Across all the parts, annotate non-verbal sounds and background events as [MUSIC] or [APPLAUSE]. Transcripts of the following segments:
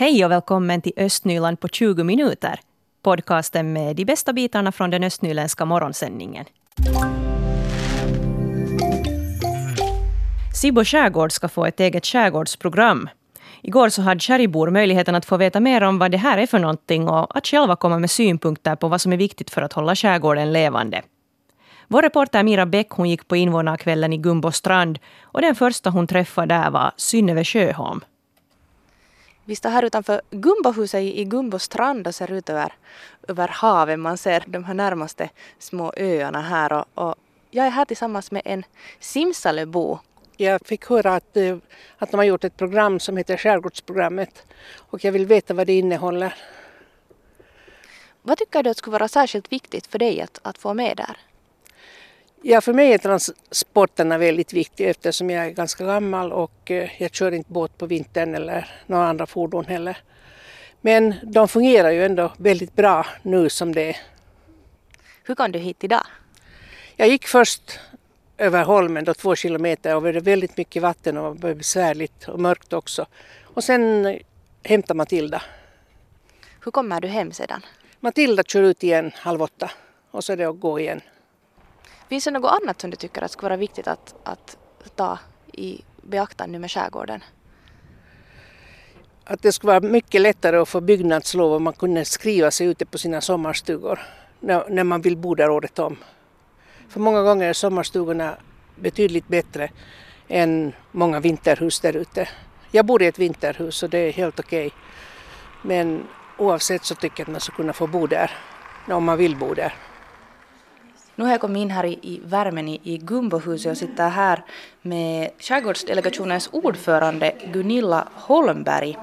Hej och välkommen till Östnyland på 20 minuter. Podcasten med de bästa bitarna från den östnyländska morgonsändningen. Sibbo skärgård ska få ett eget skärgårdsprogram. Igår så hade Kärribor möjligheten att få veta mer om vad det här är för någonting och att själva komma med synpunkter på vad som är viktigt för att hålla skärgården levande. Vår reporter Mira Bäck hon gick på invånarkvällen i Gumbostrand och den första hon träffade där var Synnöve Sjöholm. Vi står här utanför Gumbohuset i Gumbo strand och ser ut över, över havet. Man ser de här närmaste små öarna här och, och jag är här tillsammans med en Simsalebo. Jag fick höra att, eh, att de har gjort ett program som heter Skärgårdsprogrammet och jag vill veta vad det innehåller. Vad tycker du att skulle vara särskilt viktigt för dig att, att få med där? Ja, för mig är transporterna väldigt viktiga eftersom jag är ganska gammal och eh, jag kör inte båt på vintern eller några andra fordon heller. Men de fungerar ju ändå väldigt bra nu som det är. Hur kom du hit idag? Jag gick först över holmen då två kilometer och det var väldigt mycket vatten och det var besvärligt och mörkt också. Och sen hämtade Matilda. Hur kommer du hem sedan? Matilda kör ut igen halv åtta och så är det att gå igen. Finns det något annat som du tycker att skulle vara viktigt att, att ta i beaktande med skärgården? Att det skulle vara mycket lättare att få byggnadslov om man kunde skriva sig ute på sina sommarstugor när, när man vill bo där året om. För många gånger är sommarstugorna betydligt bättre än många vinterhus där ute. Jag bor i ett vinterhus och det är helt okej. Okay. Men oavsett så tycker jag att man ska kunna få bo där om man vill bo där. Nu har jag kommit in här i, i värmen i, i Gumbohuset och sitter här med skärgårdsdelegationens ordförande Gunilla Holmberg.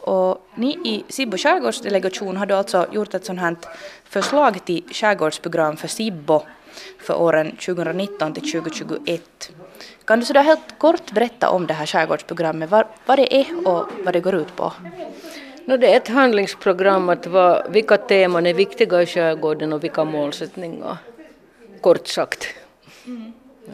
Och ni i Sibbo skärgårdsdelegation har alltså gjort ett sånt här förslag till skärgårdsprogram för Sibbo för åren 2019 till 2021. Kan du sådär helt kort berätta om det här skärgårdsprogrammet, vad, vad det är och vad det går ut på? No, det är ett handlingsprogram att vad, vilka teman är viktiga i skärgården och vilka målsättningar kort sagt. Mm. Ja.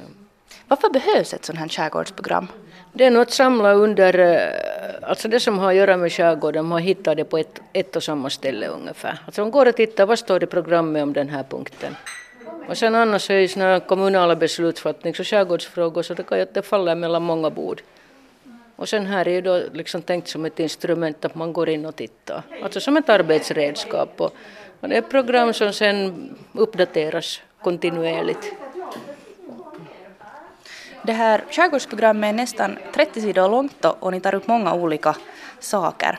Varför behövs ett sådant här skärgårdsprogram? Det är något samlat under, eh, alltså det som har att göra med skärgården, man hittar det på ett, ett och samma ställe ungefär. Alltså man går och tittar, vad står det i programmet om den här punkten? Och sen annars är det såna kommunala beslutsfattnings och skärgårdsfrågor så det kan ju att det faller mellan många bord. Och sen här är ju då liksom tänkt som ett instrument att man går in och tittar, alltså som ett arbetsredskap. Och, och det är ett program som sen uppdateras kontinuerligt. Det här skärgårdsprogrammet är nästan 30 sidor långt och ni tar upp många olika saker.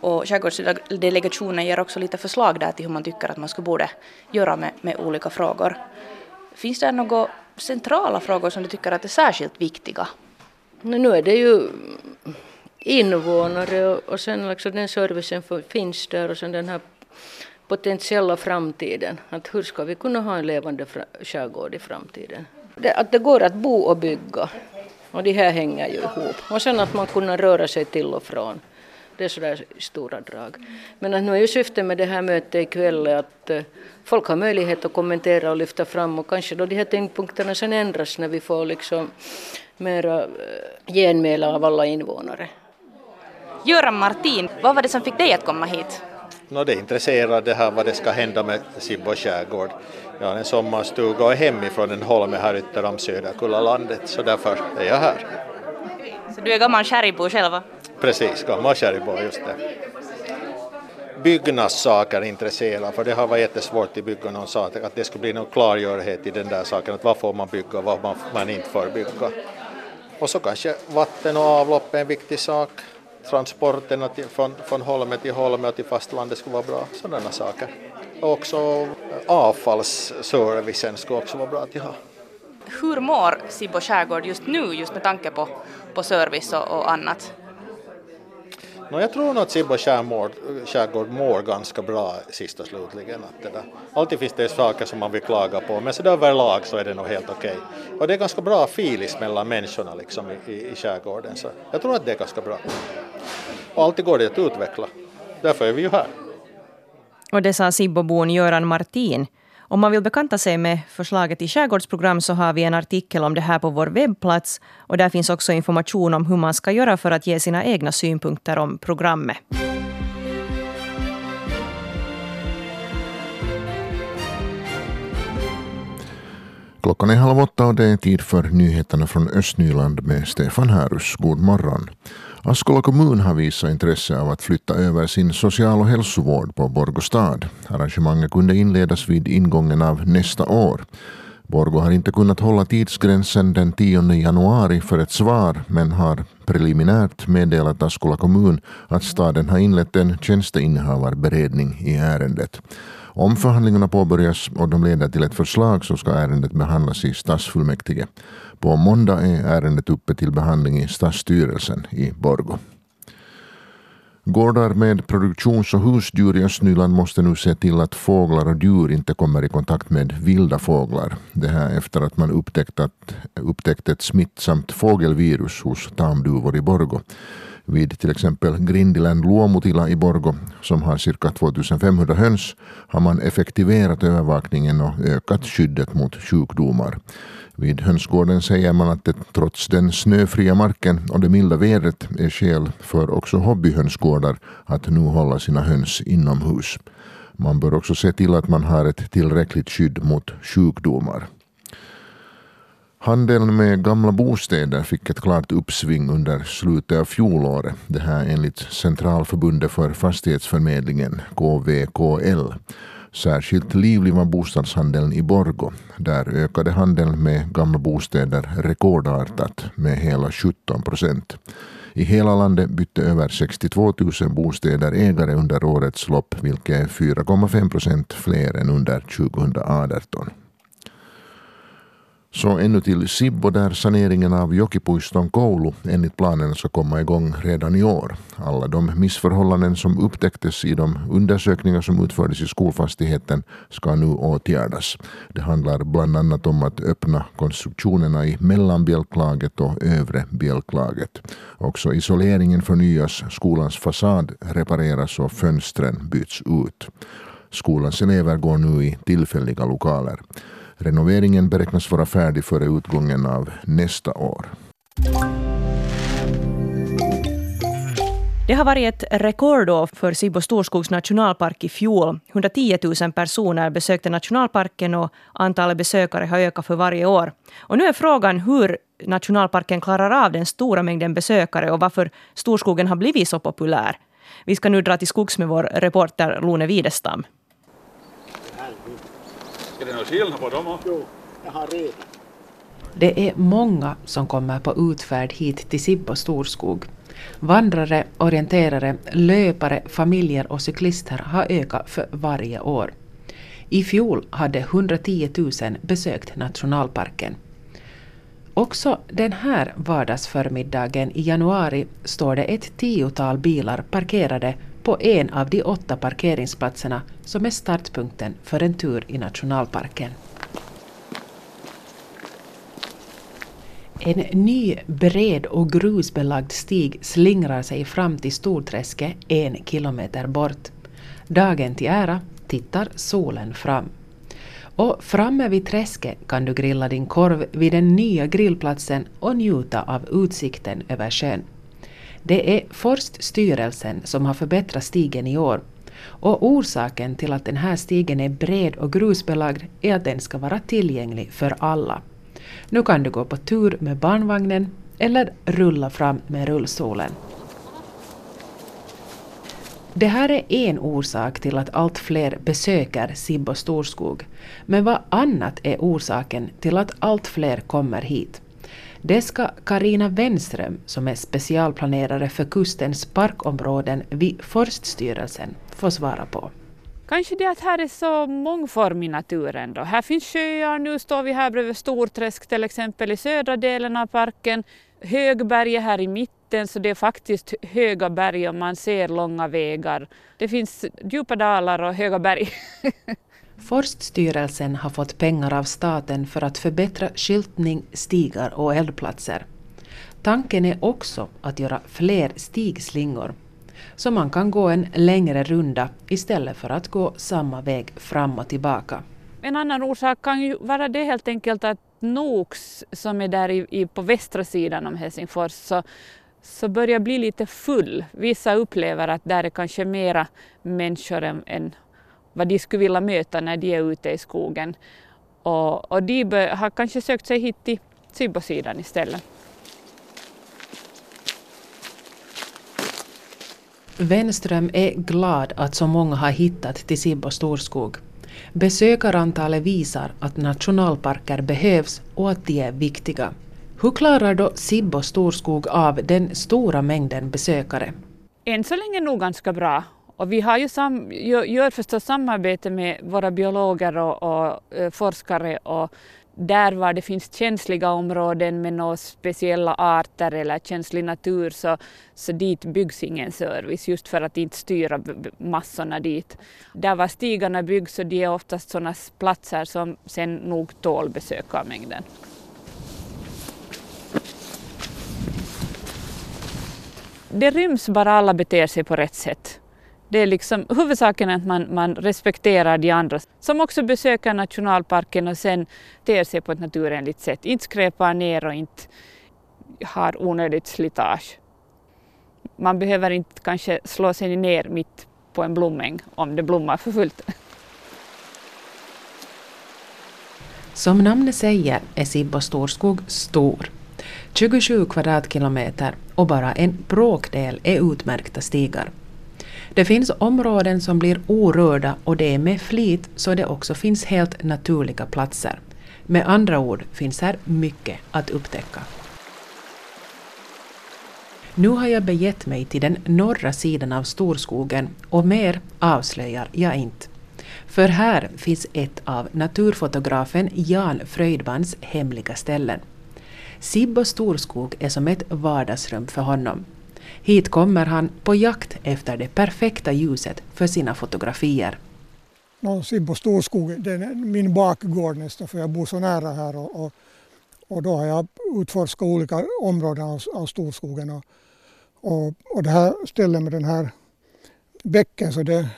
Och skärgårdsdelegationen ger också lite förslag där till hur man tycker att man skulle borde göra med, med olika frågor. Finns det några centrala frågor som du tycker att är särskilt viktiga? Nu är det ju invånare och, och sen liksom den servicen finns där och sen den här potentiella framtiden. Att hur ska vi kunna ha en levande skärgård i framtiden? Det, att det går att bo och bygga. Och det här hänger ju ihop. Och sen att man kunna röra sig till och från. Det är sådär stora drag. Men att nu är ju syftet med det här mötet ikväll att uh, folk har möjlighet att kommentera och lyfta fram och kanske då de här tyngdpunkterna sen ändras när vi får liksom mera uh, genmäla av alla invånare. Göran Martin, vad var det som fick dig att komma hit? No, det intresserar det här vad det ska hända med Sibbo skärgård. Jag har en sommarstuga och är hemifrån en holme här ytter Söderkullalandet så därför är jag här. Så du är gammal kärribo själv? Precis, gammal kärribo, just det. Byggnadssaker intresserar för det har varit jättesvårt att bygga någon sak, att det skulle bli någon klargörighet i den där saken, att vad får man bygga och vad man, man inte får bygga. Och så kanske vatten och avlopp är en viktig sak transporterna till, från, från Holme till Holme och till fastlandet skulle vara bra, sådana saker. Och också avfallsservicen skulle också vara bra att ha. Hur mår Sibbo skärgård just nu, just med tanke på, på service och, och annat? No, jag tror nog att Sibbo skärgård mår ganska bra sist och slutligen. Att det där. Alltid finns det saker som man vill klaga på men så överlag så är det nog helt okej. Okay. Och det är ganska bra filis mellan människorna liksom i, i, i skärgården så jag tror att det är ganska bra. Och alltid går det att utveckla. Därför är vi ju här. Och det sa Sibbobon Göran Martin. Om man vill bekanta sig med förslaget i skärgårdsprogram så har vi en artikel om det här på vår webbplats. Och där finns också information om hur man ska göra för att ge sina egna synpunkter om programmet. Klockan är halv åtta och det är tid för nyheterna från Östnyland med Stefan Härus. God morgon. Askola kommun har visat intresse av att flytta över sin social och hälsovård på Borgå stad. Arrangemanget kunde inledas vid ingången av nästa år. Borgå har inte kunnat hålla tidsgränsen den 10 januari för ett svar men har preliminärt meddelat Askola kommun att staden har inlett en tjänsteinnehavarberedning i ärendet. Om förhandlingarna påbörjas och de leder till ett förslag så ska ärendet behandlas i stadsfullmäktige. På måndag är ärendet uppe till behandling i stadsstyrelsen i Borgo. Gårdar med produktions och husdjur i Östnyland måste nu se till att fåglar och djur inte kommer i kontakt med vilda fåglar. Det här efter att man upptäckt, att, upptäckt ett smittsamt fågelvirus hos tamduvor i Borgo. Vid till exempel Grindiland Luomutila i Borgo, som har cirka 2500 höns, har man effektiverat övervakningen och ökat skyddet mot sjukdomar. Vid hönsgården säger man att det trots den snöfria marken och det milda vädret är skäl för också hobbyhönsgårdar att nu hålla sina höns inomhus. Man bör också se till att man har ett tillräckligt skydd mot sjukdomar. Handeln med gamla bostäder fick ett klart uppsving under slutet av fjolåret. Det här enligt Centralförbundet för fastighetsförmedlingen, KVKL. Särskilt livlig var bostadshandeln i Borgo. Där ökade handeln med gamla bostäder rekordartat med hela 17 procent. I hela landet bytte över 62 000 bostäder ägare under årets lopp, vilket är 4,5 procent fler än under 2018. Så ännu till Sibbo där saneringen av Jokipuiston koulu enligt planen ska komma igång redan i år. Alla de missförhållanden som upptäcktes i de undersökningar som utfördes i skolfastigheten ska nu åtgärdas. Det handlar bland annat om att öppna konstruktionerna i mellanbjälklaget och övre bjälklaget. Också isoleringen förnyas, skolans fasad repareras och fönstren byts ut. Skolans elever går nu i tillfälliga lokaler. Renoveringen beräknas vara färdig före utgången av nästa år. Det har varit ett rekordår för Sibbo Storskogs nationalpark i fjol. 110 000 personer besökte nationalparken och antalet besökare har ökat för varje år. Och nu är frågan hur nationalparken klarar av den stora mängden besökare och varför Storskogen har blivit så populär. Vi ska nu dra till skogs med vår reporter Lone Widestam. Ska det någon skillnad på dem? Jo, jag har redan. Det är många som kommer på utfärd hit till Sibbo Storskog. Vandrare, orienterare, löpare, familjer och cyklister har ökat för varje år. I fjol hade 110 000 besökt nationalparken. Också den här vardagsförmiddagen i januari står det ett tiotal bilar parkerade på en av de åtta parkeringsplatserna som är startpunkten för en tur i nationalparken. En ny bred och grusbelagd stig slingrar sig fram till Storträsket en kilometer bort. Dagen till ära tittar solen fram. Och framme vid träsket kan du grilla din korv vid den nya grillplatsen och njuta av utsikten över sjön. Det är Forststyrelsen som har förbättrat stigen i år. Och orsaken till att den här stigen är bred och grusbelagd är att den ska vara tillgänglig för alla. Nu kan du gå på tur med barnvagnen eller rulla fram med rullstolen. Det här är en orsak till att allt fler besöker Sibbo Storskog. Men vad annat är orsaken till att allt fler kommer hit? Det ska Karina Wenström, som är specialplanerare för kustens parkområden vid Forststyrelsen, få svara på. Kanske det att här är så mångformig naturen då. Här finns sjöar, nu står vi här bredvid Storträsk till exempel i södra delen av parken. Högberget här i mitten så det är faktiskt höga berg och man ser långa vägar. Det finns djupa dalar och höga berg. [LAUGHS] Forststyrelsen har fått pengar av staten för att förbättra skyltning, stigar och eldplatser. Tanken är också att göra fler stigslingor så man kan gå en längre runda istället för att gå samma väg fram och tillbaka. En annan orsak kan ju vara det helt enkelt att Noks som är där i, i, på västra sidan om Helsingfors så, så börjar bli lite full. Vissa upplever att där är kanske mera människor än, än vad de skulle vilja möta när de är ute i skogen. Och, och de be, har kanske sökt sig hit till Sibbosidan istället. Wenström är glad att så många har hittat till Sibbo storskog. Besökarantalet visar att nationalparker behövs och att de är viktiga. Hur klarar då Sibbo storskog av den stora mängden besökare? Än så länge nog ganska bra. Och vi har ju sam, gör förstås samarbete med våra biologer och, och eh, forskare och där var det finns känsliga områden med några speciella arter eller känslig natur så, så dit byggs ingen service just för att inte styra massorna dit. Där var stigarna byggs så de är oftast sådana platser som sen nog tål besökarmängden. Det ryms bara alla beter sig på rätt sätt. Det är liksom, huvudsaken är att man, man respekterar de andra som också besöker nationalparken och sen ter sig på ett naturenligt sätt. Inte skräpar ner och inte har onödigt slitage. Man behöver inte kanske slå sig ner mitt på en blomäng om det blommar för fullt. Som namnet säger är Sibbo storskog stor. 27 kvadratkilometer och bara en bråkdel är utmärkta stigar. Det finns områden som blir orörda och det är med flit så det också finns helt naturliga platser. Med andra ord finns här mycket att upptäcka. Nu har jag begett mig till den norra sidan av storskogen och mer avslöjar jag inte. För här finns ett av naturfotografen Jan Fröjdmans hemliga ställen. Sibbo storskog är som ett vardagsrum för honom. Hit kommer han på jakt efter det perfekta ljuset för sina fotografier. Någonsin på storskog det är min bakgård nästan för jag bor så nära här och, och, och då har jag utforskat olika områden av, av storskogen. Och, och, och det här stället med den här bäcken så det,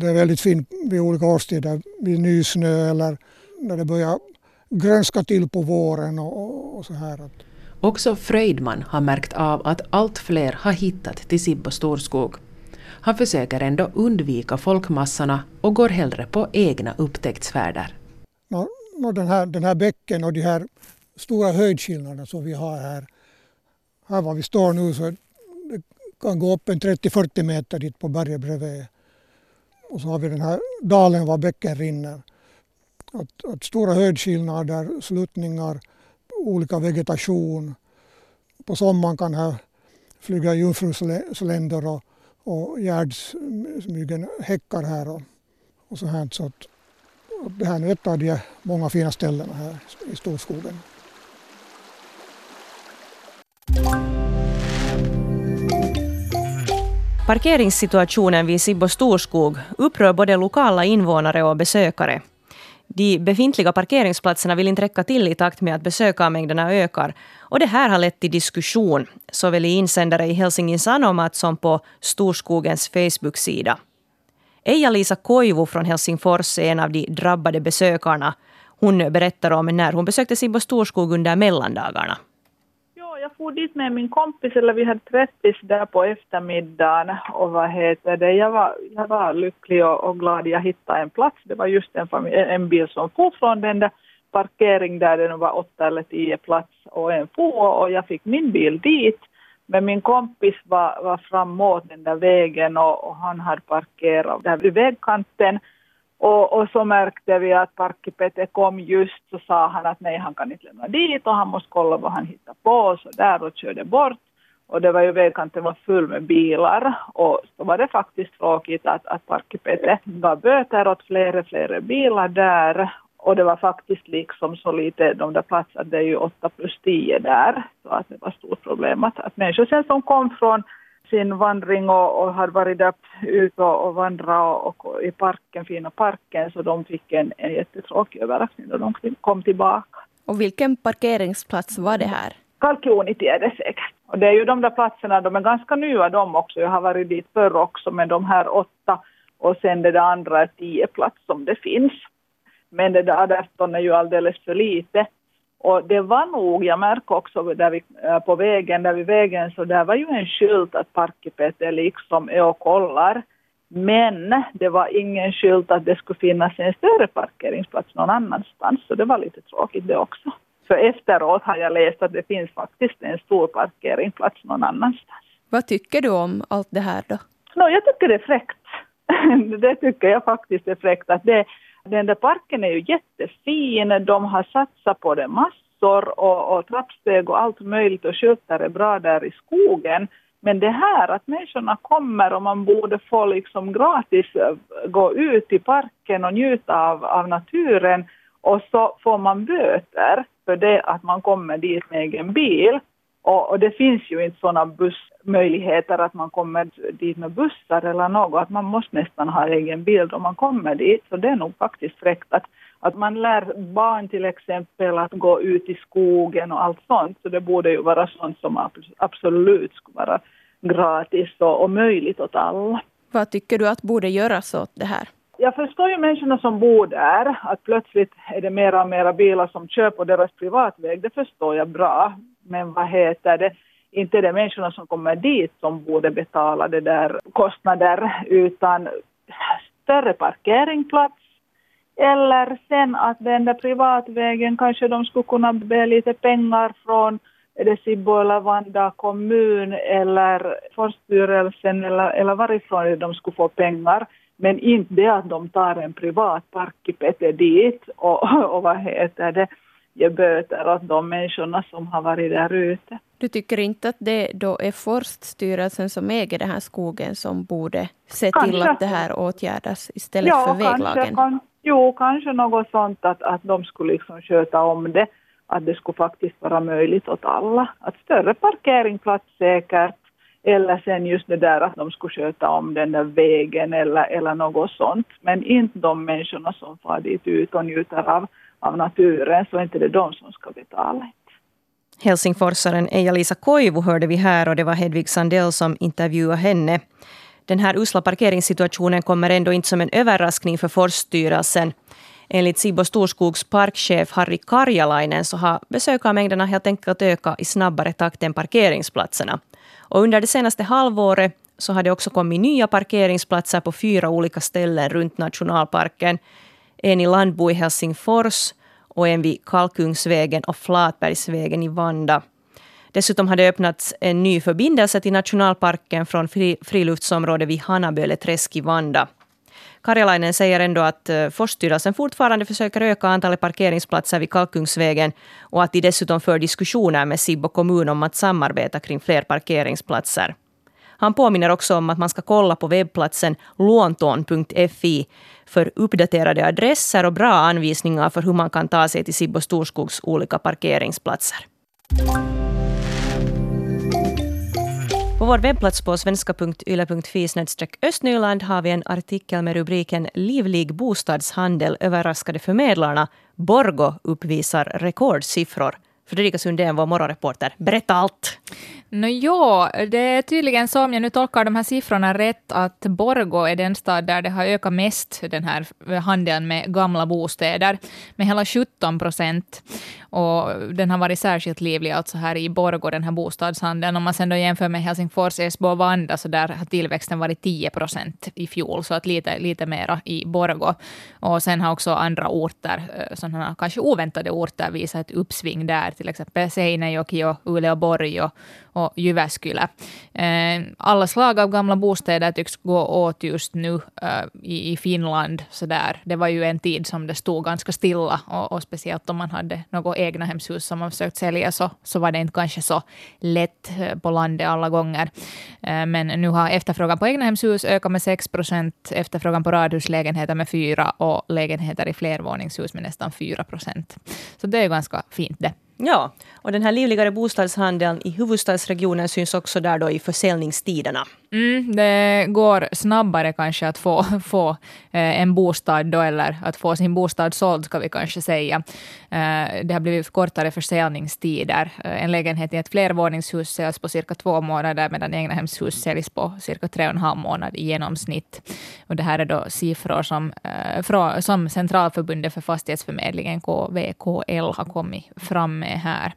det är väldigt fint vid olika årstider, vid nysnö eller när det börjar grönska till på våren och, och så här. Också Fröjdman har märkt av att allt fler har hittat till Sibbo storskog. Han försöker ändå undvika folkmassorna och går hellre på egna upptäcktsfärder. No, no, den, här, den här bäcken och de här stora höjdskillnaderna som vi har här. Här var vi står nu så det kan gå upp en 30-40 meter dit på berget bredvid. Och så har vi den här dalen var bäcken rinner. Att, att stora höjdskillnader, sluttningar, olika vegetation. På sommaren kan här flyga jungfrusländer och, och gärdsmygen häckar här och, och så här. Så att, det här är ett av de många fina ställena här i storskogen. Parkeringssituationen vid Sibbo storskog upprör både lokala invånare och besökare. De befintliga parkeringsplatserna vill inte räcka till i takt med att besökarmängderna ökar. Och det här har lett till diskussion, såväl i insändare i Helsingin Sanomat som på Storskogens Facebook-sida. Eija-Liisa Koivu från Helsingfors är en av de drabbade besökarna. Hon berättar om när hon besökte Sibbo Storskog under mellandagarna for dit med min kompis, eller vi hade träffis där på eftermiddagen och vad heter det, jag var, jag var lycklig och, och glad jag hittade en plats. Det var just en, familj, en bil som for från den där parkering där det var åtta eller tio plats och en for och jag fick min bil dit. Men min kompis var, var framåt den där vägen och, och han hade parkerat där vid vägkanten och, och, så märkte vi att parkkipete kom just så sa han att nej han kan inte lämna dit och han måste kolla vad han hittar på. Så där och körde bort. Och det var ju vägkanten var full med bilar. Och så var det faktiskt tråkigt att, att parkkipete gav böter åt flera, flera bilar där. Och det var faktiskt liksom så lite, de där platserna, det är ju 8 plus 10 där, så att det var stort problem att, att människor sen som kom från sin vandring och, och hade varit där ute och, och vandrat och, och, i parken, fina parken, så de fick en, en jättetråkig överraskning då de kom tillbaka. Och vilken parkeringsplats var det här? Kalkioniti är det säkert. Och det är ju de där platserna, de är ganska nya de också. Jag har varit dit förr också, men de här åtta och sen det där andra är tio plats som det finns. Men det där 18 är ju alldeles för lite. Och det var nog, jag märker också där vi, äh, på vägen, där vid vägen, så där var ju en skylt att parkkipet är liksom är och kollar. Men det var ingen skylt att det skulle finnas en större parkeringsplats någon annanstans, så det var lite tråkigt det också. För efteråt har jag läst att det finns faktiskt en stor parkeringsplats någon annanstans. Vad tycker du om allt det här då? No, jag tycker det är fräckt. [LAUGHS] det tycker jag faktiskt är fräckt. Att det, den där parken är ju jättefin, de har satsat på det massor och, och trappsteg och allt möjligt och skyltar är bra där i skogen. Men det här att människorna kommer och man borde få liksom gratis eh, gå ut i parken och njuta av, av naturen och så får man böter för det att man kommer dit med egen bil. Och, och det finns ju inte sådana bussmöjligheter att man kommer dit med bussar eller något, att man måste nästan ha egen bil då man kommer dit. Så det är nog faktiskt fräckt att, att man lär barn till exempel att gå ut i skogen och allt sånt. Så det borde ju vara sånt som absolut skulle vara gratis och, och möjligt åt alla. Vad tycker du att borde göras åt det här? Jag förstår ju människorna som bor där, att plötsligt är det mera och mera bilar som kör på deras privatväg, det förstår jag bra. Men vad heter det, inte är det människorna som kommer dit som borde betala det där kostnader, utan större parkeringsplats, eller sen att den där privatvägen kanske de skulle kunna be lite pengar från Sibbo eller Vanda kommun eller Forststyrelsen eller, eller varifrån de skulle få pengar. Men inte det att de tar en privat parkipete dit och, och vad heter det, ger böter åt de människorna som har varit där ute. Du tycker inte att det då är Forststyrelsen som äger den här skogen som borde se kanske. till att det här åtgärdas istället ja, för väglagen? Kanske, kan, jo, kanske något sånt att, att de skulle liksom sköta om det att det skulle faktiskt vara möjligt åt alla. Att större parkeringsplats säkert, eller sen just det där att de skulle sköta om den där vägen eller, eller något sånt. Men inte de människorna som far dit ut och njuter av, av naturen, så är inte det de som ska betala. Helsingforsaren Eija-Lisa Koivu hörde vi här och det var Hedvig Sandell som intervjuade henne. Den här usla parkeringssituationen kommer ändå inte som en överraskning för forsstyrelsen. Enligt Sibo Storskogs parkchef Harry Karjalainen så har besökarmängderna helt enkelt ökat i snabbare takt än parkeringsplatserna. Och under det senaste halvåret så har det också kommit nya parkeringsplatser på fyra olika ställen runt nationalparken. En i Landbo i Helsingfors och en vid Kalkungsvägen och Flatbergsvägen i Vanda. Dessutom har det öppnats en ny förbindelse till nationalparken från friluftsområdet vid Hanaböleträsk i Vanda. Karjalainen säger ändå att eh, Forsstyrelsen fortfarande försöker öka antalet parkeringsplatser vid Kalkungsvägen och att de dessutom för diskussioner med Sibbo kommun om att samarbeta kring fler parkeringsplatser. Han påminner också om att man ska kolla på webbplatsen lånton.fi för uppdaterade adresser och bra anvisningar för hur man kan ta sig till Sibbo Storskogs olika parkeringsplatser. På vår webbplats på svenska.yle.fi östnyland har vi en artikel med rubriken Livlig bostadshandel överraskade förmedlarna. Borgo uppvisar rekordsiffror. Fredrika Sundén, vår morgonreporter. Berätta allt! No, ja, det är tydligen så, om jag nu tolkar de här siffrorna rätt, att Borgo är den stad där det har ökat mest, den här handeln med gamla bostäder, med hela 17 procent. Och den har varit särskilt livlig alltså här i Borgo, den här bostadshandeln. Om man sen då jämför med Helsingfors, Esbo och Vanda, så där har tillväxten varit 10 procent i fjol, så att lite, lite mera i Borgo. Och sen har också andra orter, eh, sådana kanske oväntade orter, visat ett uppsving där, till exempel Seinäjoki och Uleåborg och, och Jyväskylä. Eh, alla slag av gamla bostäder tycks gå åt just nu eh, i, Finland. Så där. Det var ju en tid som det stod ganska stilla och, och speciellt om man hade något egna hemshus som man försökt sälja så, så var det inte kanske så lätt eh, på landet alla gånger. Men nu har efterfrågan på egna hemshus ökat med 6 procent, efterfrågan på radhuslägenheter med 4 och lägenheter i flervåningshus med nästan 4 procent. Så det är ganska fint det. Ja, och den här livligare bostadshandeln i huvudstadsregionen syns också där då i försäljningstiderna. Mm, det går snabbare kanske att få, få eh, en bostad då, eller att få sin bostad såld, ska vi kanske säga. Eh, det har blivit kortare försäljningstider. Eh, en lägenhet i ett flervåningshus säljs på cirka två månader, medan egnahemshus säljs på cirka tre och en halv månad i genomsnitt. Och det här är då siffror som, som Centralförbundet för fastighetsförmedlingen, KVKL, har kommit fram med är här.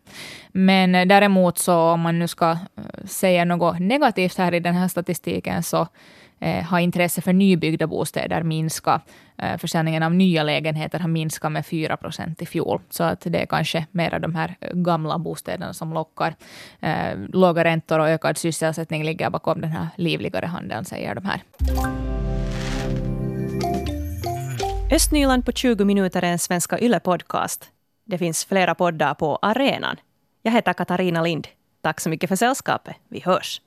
Men eh, däremot så om man nu ska eh, säga något negativt här i den här statistiken så eh, har intresse för nybyggda bostäder minskat. Försäljningen av nya lägenheter har minskat med 4 procent i fjol. Så att det är kanske mera de här gamla bostäderna som lockar. Låga räntor och ökad sysselsättning ligger bakom den här livligare handeln, säger de här. Östnyland på 20 minuter är en Svenska Yle-podcast. Det finns flera poddar på arenan. Jag heter Katarina Lind. Tack så mycket för sällskapet. Vi hörs.